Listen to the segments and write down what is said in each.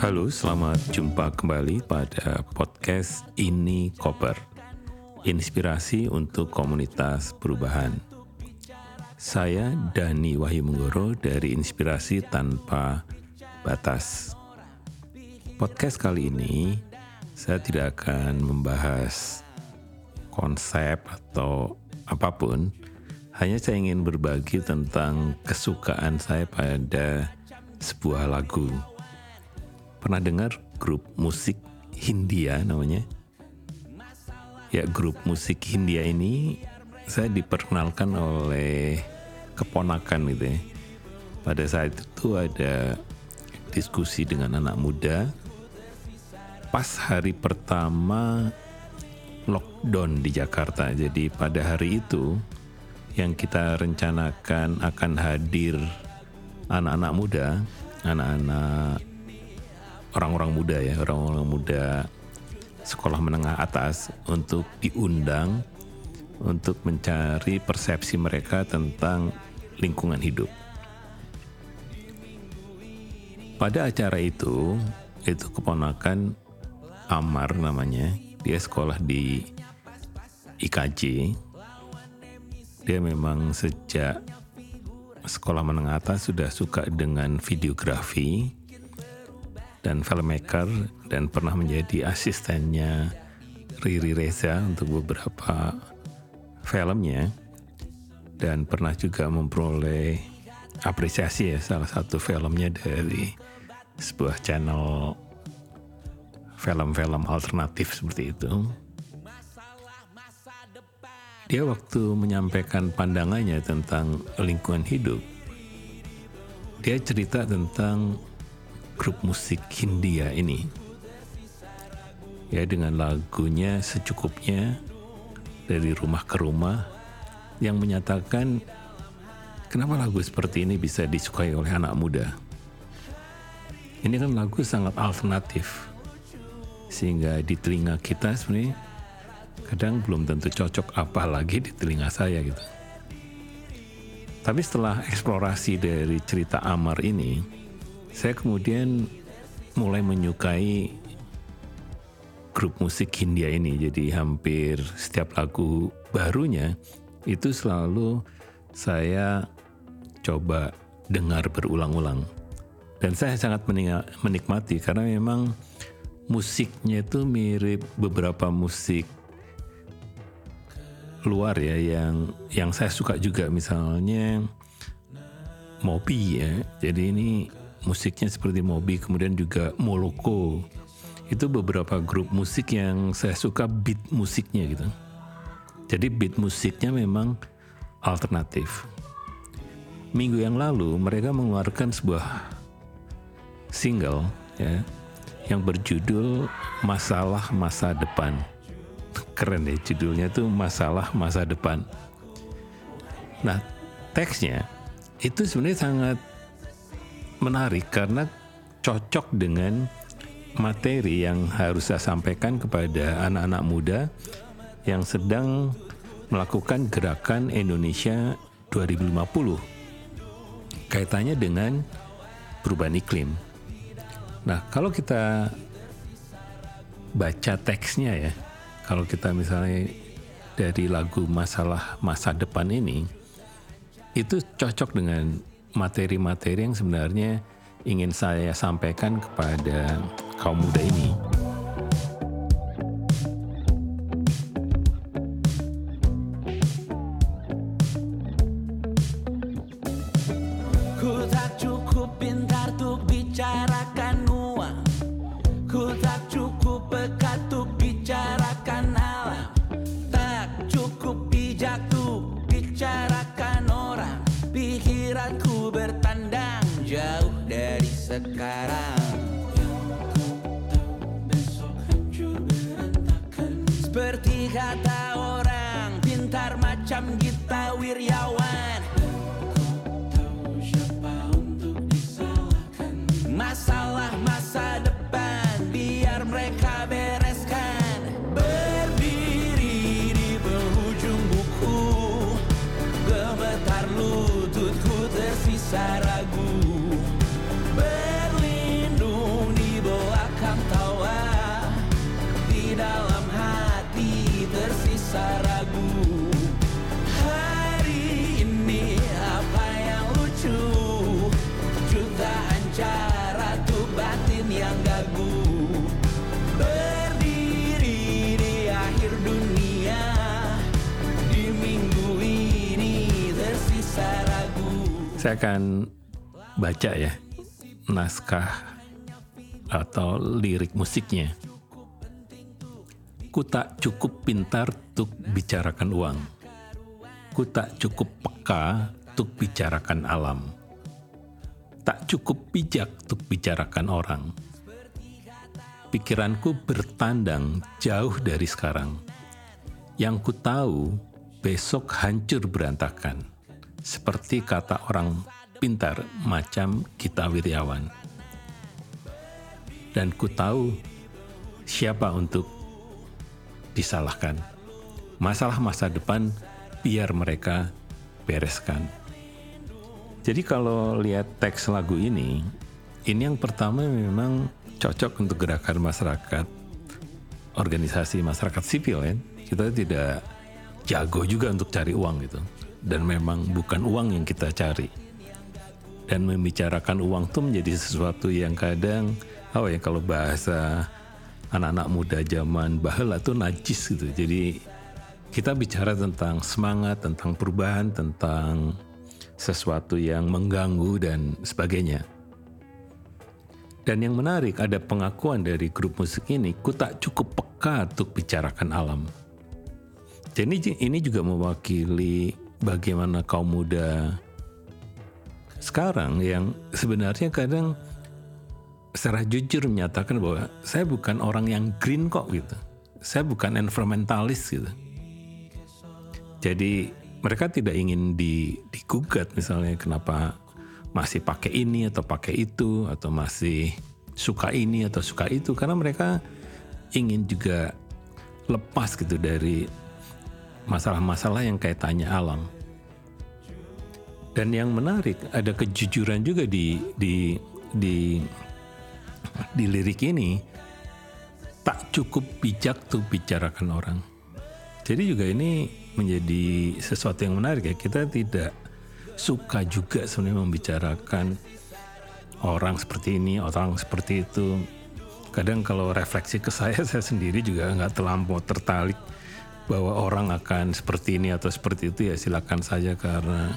Halo, selamat jumpa kembali pada podcast Ini Koper. Inspirasi untuk komunitas perubahan. Saya Dani Wahyu Menggoro dari Inspirasi Tanpa Batas. Podcast kali ini saya tidak akan membahas konsep atau apa pun, hanya saya ingin berbagi tentang kesukaan saya pada sebuah lagu. Pernah dengar grup musik Hindia namanya? Ya, grup musik Hindia ini saya diperkenalkan oleh keponakan gitu ya. Pada saat itu ada diskusi dengan anak muda. Pas hari pertama lockdown di Jakarta. Jadi pada hari itu yang kita rencanakan akan hadir anak-anak muda, anak-anak orang-orang muda ya, orang-orang muda sekolah menengah atas untuk diundang untuk mencari persepsi mereka tentang lingkungan hidup. Pada acara itu, itu keponakan Amar namanya, dia sekolah di IKJ. Dia memang sejak sekolah menengah atas sudah suka dengan videografi, dan filmmaker dan pernah menjadi asistennya Riri Reza untuk beberapa filmnya dan pernah juga memperoleh apresiasi ya salah satu filmnya dari sebuah channel film-film alternatif seperti itu. Dia waktu menyampaikan pandangannya tentang lingkungan hidup, dia cerita tentang grup musik Hindia ini. Ya dengan lagunya secukupnya dari rumah ke rumah yang menyatakan kenapa lagu seperti ini bisa disukai oleh anak muda. Ini kan lagu sangat alternatif sehingga di telinga kita sebenarnya kadang belum tentu cocok apalagi di telinga saya gitu. Tapi setelah eksplorasi dari cerita Amar ini, saya kemudian mulai menyukai grup musik Hindia ini. Jadi hampir setiap lagu barunya itu selalu saya coba dengar berulang-ulang. Dan saya sangat menikmati karena memang musiknya itu mirip beberapa musik luar ya yang yang saya suka juga misalnya Moby ya. Jadi ini musiknya seperti Moby, kemudian juga Moloko. Itu beberapa grup musik yang saya suka beat musiknya gitu. Jadi beat musiknya memang alternatif. Minggu yang lalu mereka mengeluarkan sebuah single ya yang berjudul Masalah Masa Depan. Keren deh judulnya tuh Masalah Masa Depan. Nah, teksnya itu sebenarnya sangat menarik karena cocok dengan materi yang harus saya sampaikan kepada anak-anak muda yang sedang melakukan gerakan Indonesia 2050 kaitannya dengan perubahan iklim. Nah, kalau kita baca teksnya ya, kalau kita misalnya dari lagu masalah masa depan ini, itu cocok dengan materi-materi yang sebenarnya ingin saya sampaikan kepada kaum muda ini. Saya akan baca ya naskah atau lirik musiknya. Ku tak cukup pintar untuk bicarakan uang. Ku tak cukup peka untuk bicarakan alam. Tak cukup bijak untuk bicarakan orang. Pikiranku bertandang jauh dari sekarang. Yang ku tahu besok hancur berantakan seperti kata orang pintar macam kita wiryawan. Dan ku tahu siapa untuk disalahkan. Masalah masa depan biar mereka bereskan. Jadi kalau lihat teks lagu ini, ini yang pertama memang cocok untuk gerakan masyarakat, organisasi masyarakat sipil ya. Kita tidak jago juga untuk cari uang gitu dan memang bukan uang yang kita cari. Dan membicarakan uang itu menjadi sesuatu yang kadang, oh ya kalau bahasa anak-anak muda zaman bahula itu najis gitu. Jadi kita bicara tentang semangat, tentang perubahan, tentang sesuatu yang mengganggu dan sebagainya. Dan yang menarik ada pengakuan dari grup musik ini, ku tak cukup peka untuk bicarakan alam. Jadi ini juga mewakili bagaimana kaum muda sekarang yang sebenarnya kadang secara jujur menyatakan bahwa saya bukan orang yang green kok gitu. Saya bukan environmentalis gitu. Jadi mereka tidak ingin di, digugat misalnya kenapa masih pakai ini atau pakai itu atau masih suka ini atau suka itu karena mereka ingin juga lepas gitu dari masalah-masalah yang kaitannya alam. Dan yang menarik ada kejujuran juga di di di di lirik ini tak cukup bijak tuh bicarakan orang. Jadi juga ini menjadi sesuatu yang menarik ya. Kita tidak suka juga sebenarnya membicarakan orang seperti ini, orang seperti itu. Kadang kalau refleksi ke saya, saya sendiri juga nggak terlampau tertarik bahwa orang akan seperti ini atau seperti itu ya silakan saja karena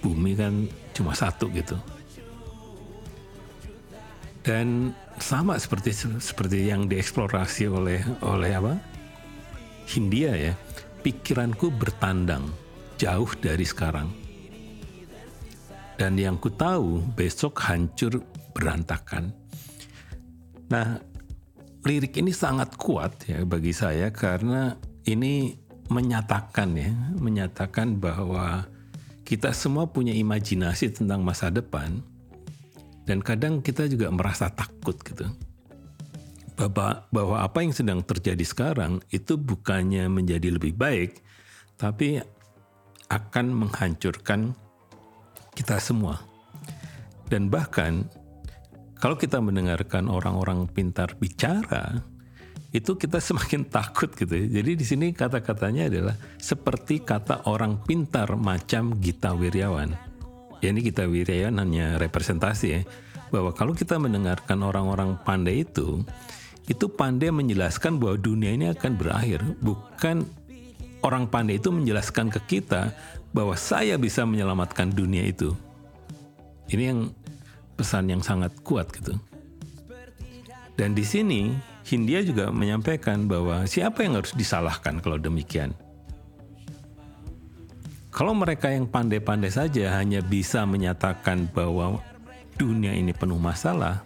bumi kan cuma satu gitu. Dan sama seperti seperti yang dieksplorasi oleh oleh apa? Hindia ya. Pikiranku bertandang jauh dari sekarang. Dan yang ku tahu besok hancur berantakan. Nah, lirik ini sangat kuat ya bagi saya karena ini menyatakan ya, menyatakan bahwa kita semua punya imajinasi tentang masa depan dan kadang kita juga merasa takut gitu. Bahwa, bahwa apa yang sedang terjadi sekarang itu bukannya menjadi lebih baik, tapi akan menghancurkan kita semua. Dan bahkan kalau kita mendengarkan orang-orang pintar bicara, itu kita semakin takut gitu ya. Jadi di sini kata-katanya adalah seperti kata orang pintar macam Gita Wirjawan. Ya ini Gita Wirjawan hanya representasi ya. Bahwa kalau kita mendengarkan orang-orang pandai itu, itu pandai menjelaskan bahwa dunia ini akan berakhir. Bukan orang pandai itu menjelaskan ke kita bahwa saya bisa menyelamatkan dunia itu. Ini yang pesan yang sangat kuat gitu. Dan di sini Hindia juga menyampaikan bahwa siapa yang harus disalahkan kalau demikian. Kalau mereka yang pandai-pandai saja hanya bisa menyatakan bahwa dunia ini penuh masalah,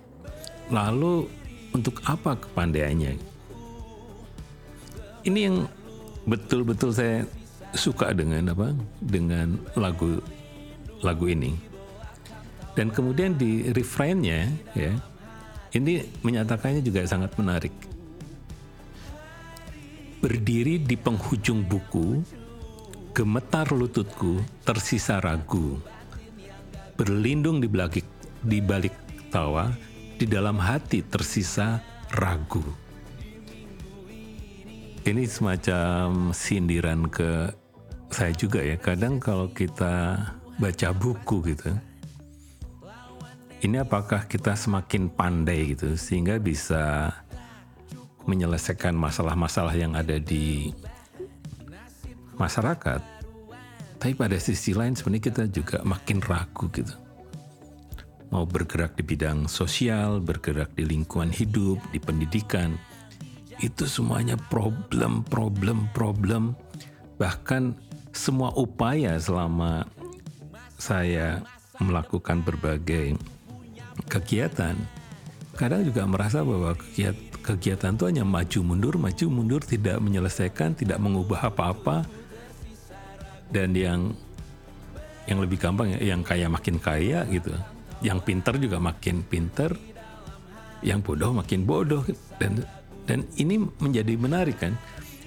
lalu untuk apa kepandaiannya? Ini yang betul-betul saya suka dengan apa? Dengan lagu lagu ini. Dan kemudian di refrainnya ya, ini menyatakannya juga sangat menarik. Berdiri di penghujung buku, gemetar lututku tersisa ragu. Berlindung di balik, di balik tawa, di dalam hati tersisa ragu. Ini semacam sindiran ke saya juga ya. Kadang kalau kita baca buku gitu, ini apakah kita semakin pandai gitu sehingga bisa menyelesaikan masalah-masalah yang ada di masyarakat Tapi pada sisi lain sebenarnya kita juga makin ragu gitu. Mau bergerak di bidang sosial, bergerak di lingkungan hidup, di pendidikan. Itu semuanya problem, problem, problem. Bahkan semua upaya selama saya melakukan berbagai kegiatan, kadang juga merasa bahwa kegiatan, kegiatan itu hanya maju mundur, maju mundur, tidak menyelesaikan, tidak mengubah apa-apa, dan yang yang lebih gampang ya yang kaya makin kaya gitu. Yang pinter juga makin pinter. Yang bodoh makin bodoh. Dan dan ini menjadi menarik kan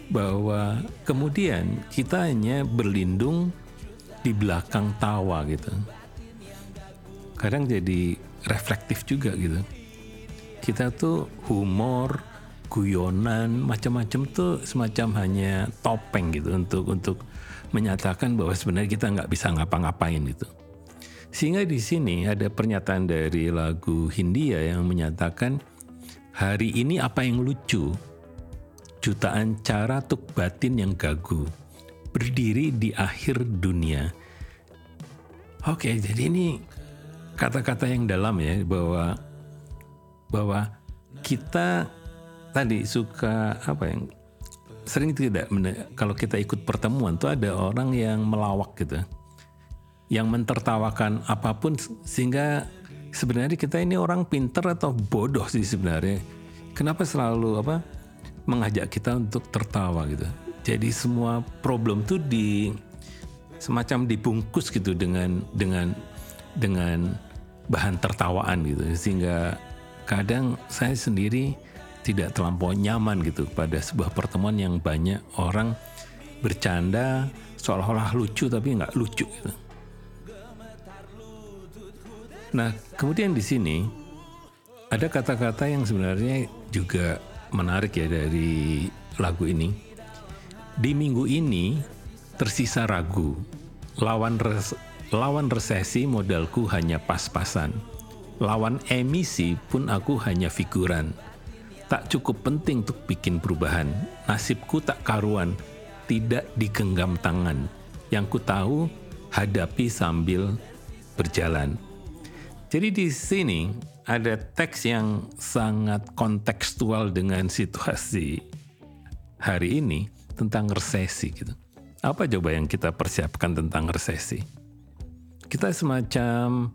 bahwa kemudian kita hanya berlindung di belakang tawa gitu. Kadang jadi reflektif juga gitu kita tuh humor guyonan macam-macam tuh semacam hanya topeng gitu untuk untuk menyatakan bahwa sebenarnya kita nggak bisa ngapa-ngapain gitu. Sehingga di sini ada pernyataan dari lagu Hindia yang menyatakan hari ini apa yang lucu? Jutaan cara tuk batin yang gagu berdiri di akhir dunia. Oke, jadi ini kata-kata yang dalam ya bahwa bahwa kita tadi suka apa yang sering tidak kalau kita ikut pertemuan tuh ada orang yang melawak gitu. Yang mentertawakan apa pun sehingga sebenarnya kita ini orang pinter atau bodoh sih sebenarnya. Kenapa selalu apa mengajak kita untuk tertawa gitu? Jadi semua problem tuh di semacam dibungkus gitu dengan dengan dengan bahan tertawaan gitu sehingga kadang saya sendiri tidak terlampau nyaman gitu pada sebuah pertemuan yang banyak orang bercanda seolah-olah lucu tapi nggak lucu gitu. Nah kemudian di sini ada kata-kata yang sebenarnya juga menarik ya dari lagu ini. Di minggu ini tersisa ragu. Lawan res, lawan resesi modalku hanya pas-pasan. Lawan emisi pun aku hanya figuran tak cukup penting untuk bikin perubahan. Nasibku tak karuan, tidak digenggam tangan. Yang ku tahu hadapi sambil berjalan. Jadi di sini ada teks yang sangat kontekstual dengan situasi hari ini tentang resesi gitu. Apa coba yang kita persiapkan tentang resesi? Kita semacam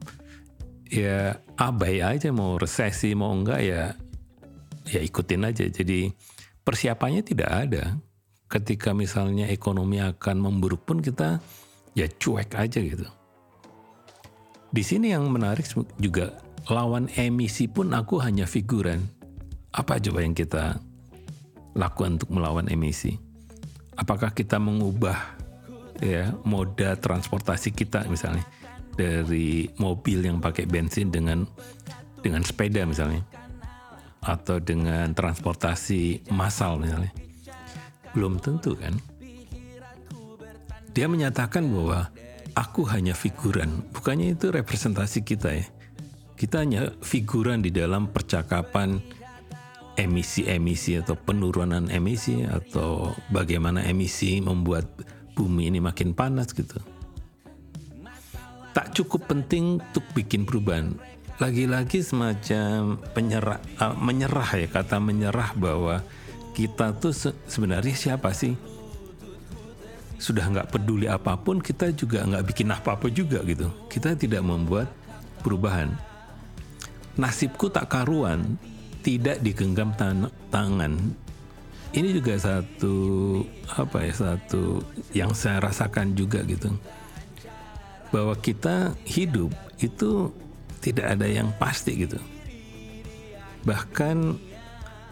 ya abai aja mau resesi mau enggak ya ya ikutin aja. Jadi persiapannya tidak ada. Ketika misalnya ekonomi akan memburuk pun kita ya cuek aja gitu. Di sini yang menarik juga lawan emisi pun aku hanya figuran. Apa coba yang kita lakukan untuk melawan emisi? Apakah kita mengubah ya moda transportasi kita misalnya dari mobil yang pakai bensin dengan dengan sepeda misalnya? atau dengan transportasi massal misalnya. Belum tentu kan. Dia menyatakan bahwa aku hanya figuran, bukannya itu representasi kita ya. Kita hanya figuran di dalam percakapan emisi-emisi atau penurunan emisi atau bagaimana emisi membuat bumi ini makin panas gitu. Cukup penting untuk bikin perubahan. Lagi-lagi semacam penyerah uh, menyerah ya kata menyerah bahwa kita tuh se sebenarnya siapa sih? Sudah nggak peduli apa pun kita juga nggak bikin apa-apa juga gitu. Kita tidak membuat perubahan. Nasibku tak karuan tidak digenggam tan tangan. Ini juga satu apa ya satu yang saya rasakan juga gitu bahwa kita hidup itu tidak ada yang pasti gitu. Bahkan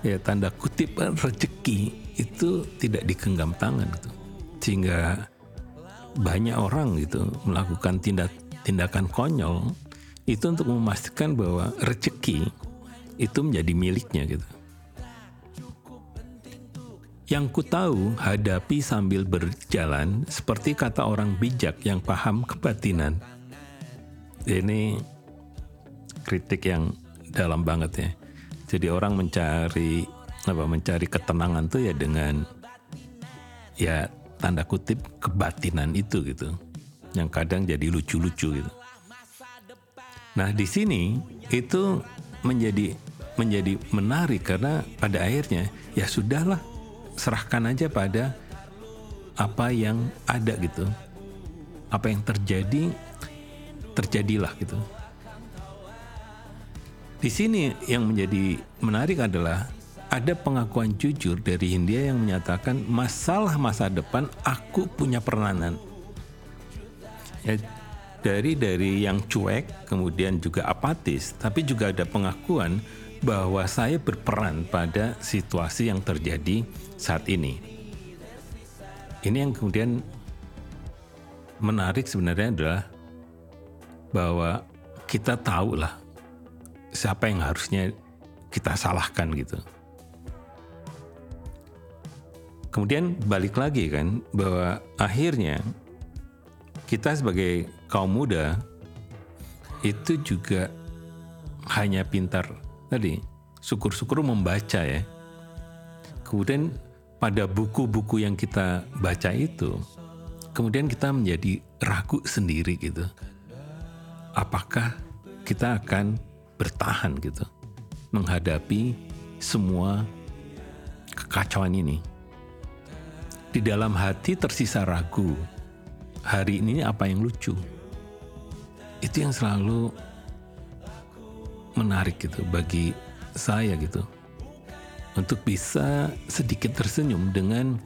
ya tanda kutip rezeki itu tidak digenggam tangan gitu. Sehingga banyak orang gitu melakukan tindak tindakan konyol itu untuk memastikan bahwa rezeki itu menjadi miliknya gitu. Yang ku tahu hadapi sambil berjalan seperti kata orang bijak yang paham kebatinan. Ini kritik yang dalam banget ya. Jadi orang mencari apa mencari ketenangan tuh ya dengan ya tanda kutip kebatinan itu gitu. yang kadang jadi lucu-lucu gitu. Nah di sini itu menjadi menjadi menarik karena pada akhirnya ya sudahlah serahkan aja pada apa yang ada gitu. Apa yang terjadi terjadilah gitu. Di sini yang menjadi menarik adalah ada pengakuan jujur dari Hindia yang menyatakan masalah masa depan aku punya peranan. Ya, dari dari yang cuek kemudian juga apatis, tapi juga ada pengakuan bahwa saya berperan pada situasi yang terjadi saat ini. Ini yang kemudian menarik sebenarnya adalah bahwa kita tahu lah siapa yang harusnya kita salahkan gitu. Kemudian balik lagi kan bahwa akhirnya kita sebagai kaum muda itu juga hanya pintar tadi syukur-syukur membaca ya. Kemudian pada buku-buku yang kita baca itu kemudian kita menjadi ragu sendiri gitu. Apakah kita akan bertahan gitu menghadapi semua kekacauan ini. Di dalam hati tersisa ragu hari ini apa yang lucu. Itu yang selalu menarik gitu bagi saya gitu. Untuk bisa sedikit tersenyum dengan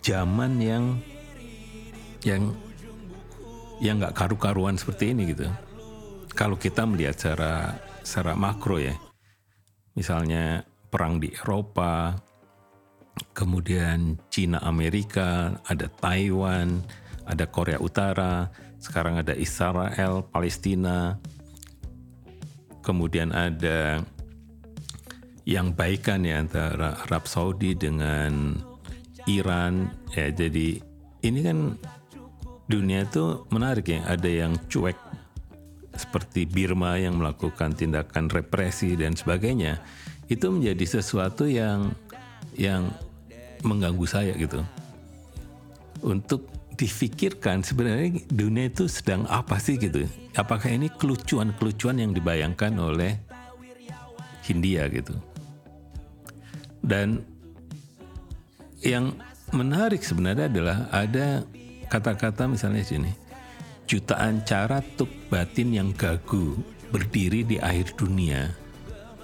zaman yang yang yang nggak karu-karuan seperti ini gitu. Kalau kita melihat secara secara makro ya, misalnya perang di Eropa, kemudian Cina Amerika, ada Taiwan, ada Korea Utara, sekarang ada Israel, Palestina, kemudian ada yang baikan ya antara Arab Saudi dengan Iran. Ya jadi ini kan dunia itu menarik ya. Ada yang cuek seperti Birma yang melakukan tindakan represi dan sebagainya. Itu menjadi sesuatu yang yang mengganggu saya gitu. Untuk difikirkan sebenarnya dunia itu sedang apa sih gitu. Apakah ini kelucuan-kelucuan yang dibayangkan oleh Hindia gitu. Dan yang menarik sebenarnya adalah ada kata-kata misalnya sini. Jutaan cara tuk batin yang gagu berdiri di akhir dunia.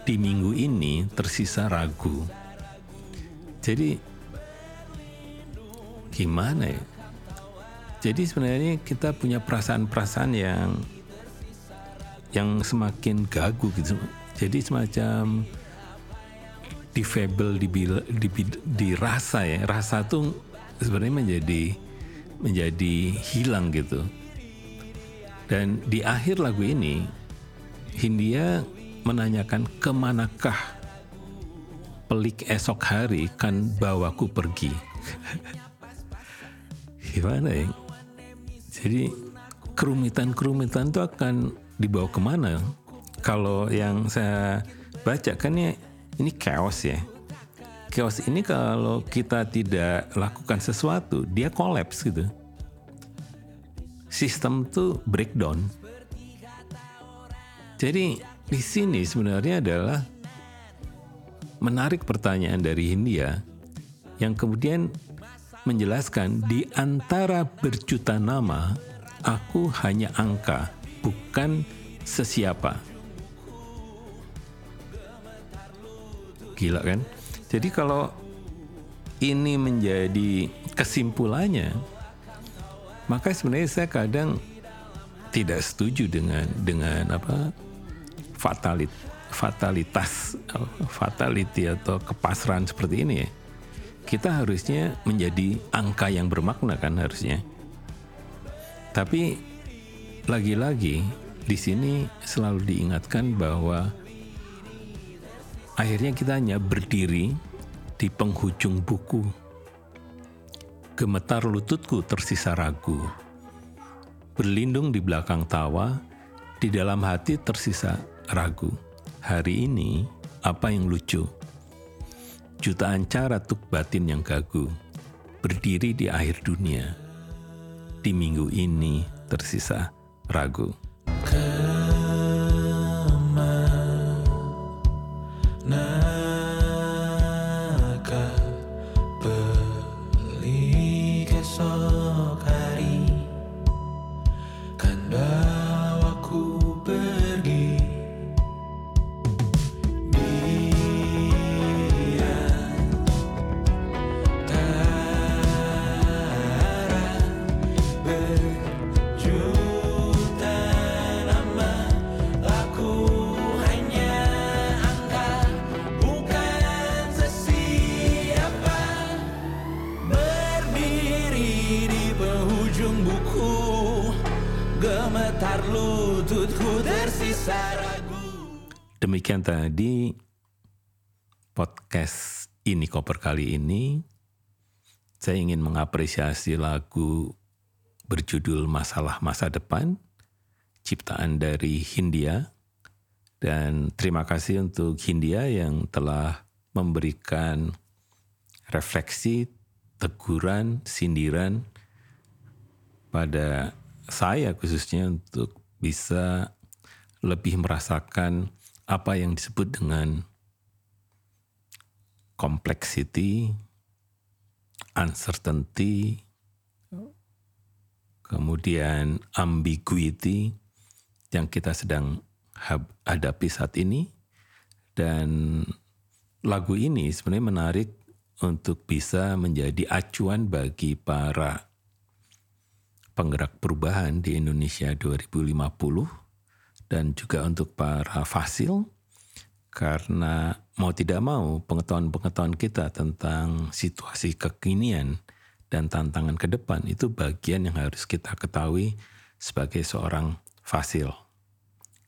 Di minggu ini tersisa ragu. Jadi gimana ya? Jadi sebenarnya kita punya perasaan-perasaan yang yang semakin gagu gitu. Jadi semacam difabel di, di, di rasa ya. Rasa tuh sebenarnya menjadi menjadi hilang gitu. Dan di akhir lagu ini Hindia menanyakan ke manakah pelik esok hari kan bawaku pergi. Gimana ya? Jadi kerumitan-kerumitan itu akan dibawa ke mana? Kalau yang saya baca kan ya ini chaos ya. Chaos ini kalau kita tidak lakukan sesuatu, dia kolaps gitu. Sistem tuh breakdown. Jadi di sini sebenarnya adalah menarik pertanyaan dari India yang kemudian menjelaskan di antara berjuta nama, aku hanya angka, bukan sesiapa. Gila kan? Jadi kalau ini menjadi kesimpulannya, maka sebenarnya saya kadang tidak setuju dengan dengan apa fatalit fatalitas fatality atau kepasrahan seperti ini ya kita harusnya menjadi angka yang bermakna kan harusnya. Tapi lagi-lagi di sini selalu diingatkan bahwa akhirnya kita hanya berdiri di penghujung buku. Gemetar lututku tersisa ragu. Berlindung di belakang tawa, di dalam hati tersisa ragu. Hari ini apa yang lucu? Jutaan cara tuk batin yang gagu berdiri di akhir dunia. Di minggu ini tersisa ragu. Demikian tadi podcast ini koper kali ini. Saya ingin mengapresiasi lagu berjudul Masalah Masa Depan, ciptaan dari Hindia. Dan terima kasih untuk Hindia yang telah memberikan refleksi, teguran, sindiran pada saya khususnya untuk bisa lebih merasakan apa yang disebut dengan complexity, uncertainty, kemudian ambiguity yang kita sedang hadapi saat ini. Dan lagu ini sebenarnya menarik untuk bisa menjadi acuan bagi para penggerak perubahan di Indonesia 2050 dan juga untuk para fasil karena mau tidak mau pengetahuan-pengetahuan kita tentang situasi kekinian dan tantangan ke depan itu bagian yang harus kita ketahui sebagai seorang fasil.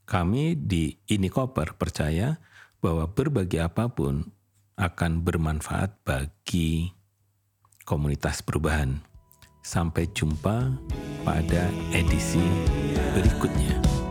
Kami di Ini Koper percaya bahwa berbagi apa pun akan bermanfaat bagi komunitas perubahan. Sampai jumpa pada edisi berikutnya.